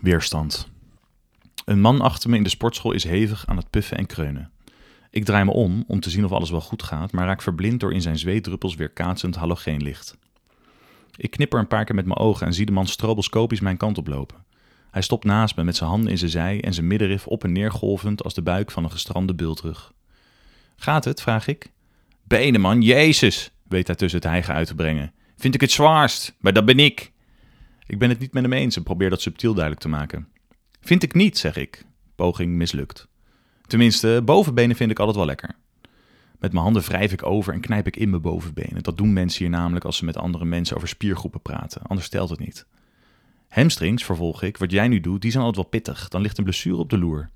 Weerstand. Een man achter me in de sportschool is hevig aan het puffen en kreunen. Ik draai me om om te zien of alles wel goed gaat, maar raak verblind door in zijn zweetdruppels weer kaatsend halogeenlicht. Ik knipper een paar keer met mijn ogen en zie de man stroboscopisch mijn kant oplopen. Hij stopt naast me met zijn handen in zijn zij en zijn middenrif op en neer golvend als de buik van een gestrande bultrug. Gaat het? vraag ik. Benen, man, Jezus, weet hij tussen het hijgen uit te brengen. Vind ik het zwaarst, maar dat ben ik. Ik ben het niet met hem eens en probeer dat subtiel duidelijk te maken. Vind ik niet, zeg ik. Poging mislukt. Tenminste, bovenbenen vind ik altijd wel lekker. Met mijn handen wrijf ik over en knijp ik in mijn bovenbenen. Dat doen mensen hier namelijk als ze met andere mensen over spiergroepen praten. Anders stelt het niet. Hamstrings, vervolg ik, wat jij nu doet, die zijn altijd wel pittig. Dan ligt een blessure op de loer.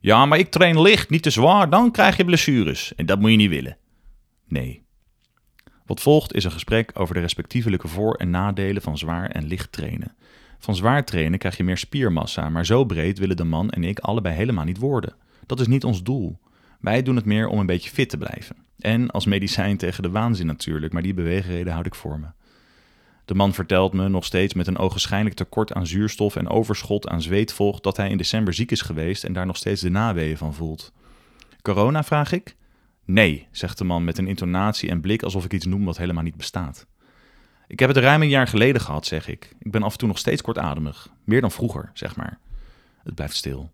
Ja, maar ik train licht, niet te zwaar, dan krijg je blessures. En dat moet je niet willen. Nee. Wat volgt is een gesprek over de respectievelijke voor- en nadelen van zwaar en licht trainen. Van zwaar trainen krijg je meer spiermassa, maar zo breed willen de man en ik allebei helemaal niet worden. Dat is niet ons doel. Wij doen het meer om een beetje fit te blijven. En als medicijn tegen de waanzin natuurlijk, maar die beweegreden houd ik voor me. De man vertelt me, nog steeds met een ogenschijnlijk tekort aan zuurstof en overschot aan zweetvocht, dat hij in december ziek is geweest en daar nog steeds de naweeën van voelt. Corona, vraag ik? Nee, zegt de man met een intonatie en blik alsof ik iets noem wat helemaal niet bestaat. Ik heb het ruim een jaar geleden gehad, zeg ik. Ik ben af en toe nog steeds kortademig. Meer dan vroeger, zeg maar. Het blijft stil.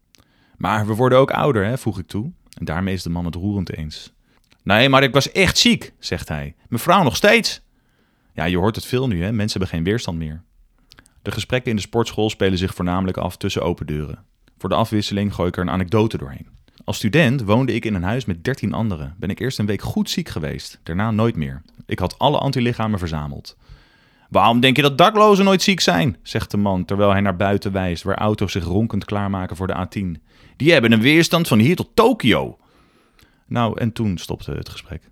Maar we worden ook ouder, hè, voeg ik toe. En daarmee is de man het roerend eens. Nee, maar ik was echt ziek, zegt hij. Mevrouw nog steeds. Ja, je hoort het veel nu, hè. Mensen hebben geen weerstand meer. De gesprekken in de sportschool spelen zich voornamelijk af tussen open deuren. Voor de afwisseling gooi ik er een anekdote doorheen. Als student woonde ik in een huis met 13 anderen. Ben ik eerst een week goed ziek geweest, daarna nooit meer. Ik had alle antilichamen verzameld. Waarom denk je dat daklozen nooit ziek zijn? zegt de man terwijl hij naar buiten wijst, waar auto's zich ronkend klaarmaken voor de A10. Die hebben een weerstand van hier tot Tokio. Nou, en toen stopte het gesprek.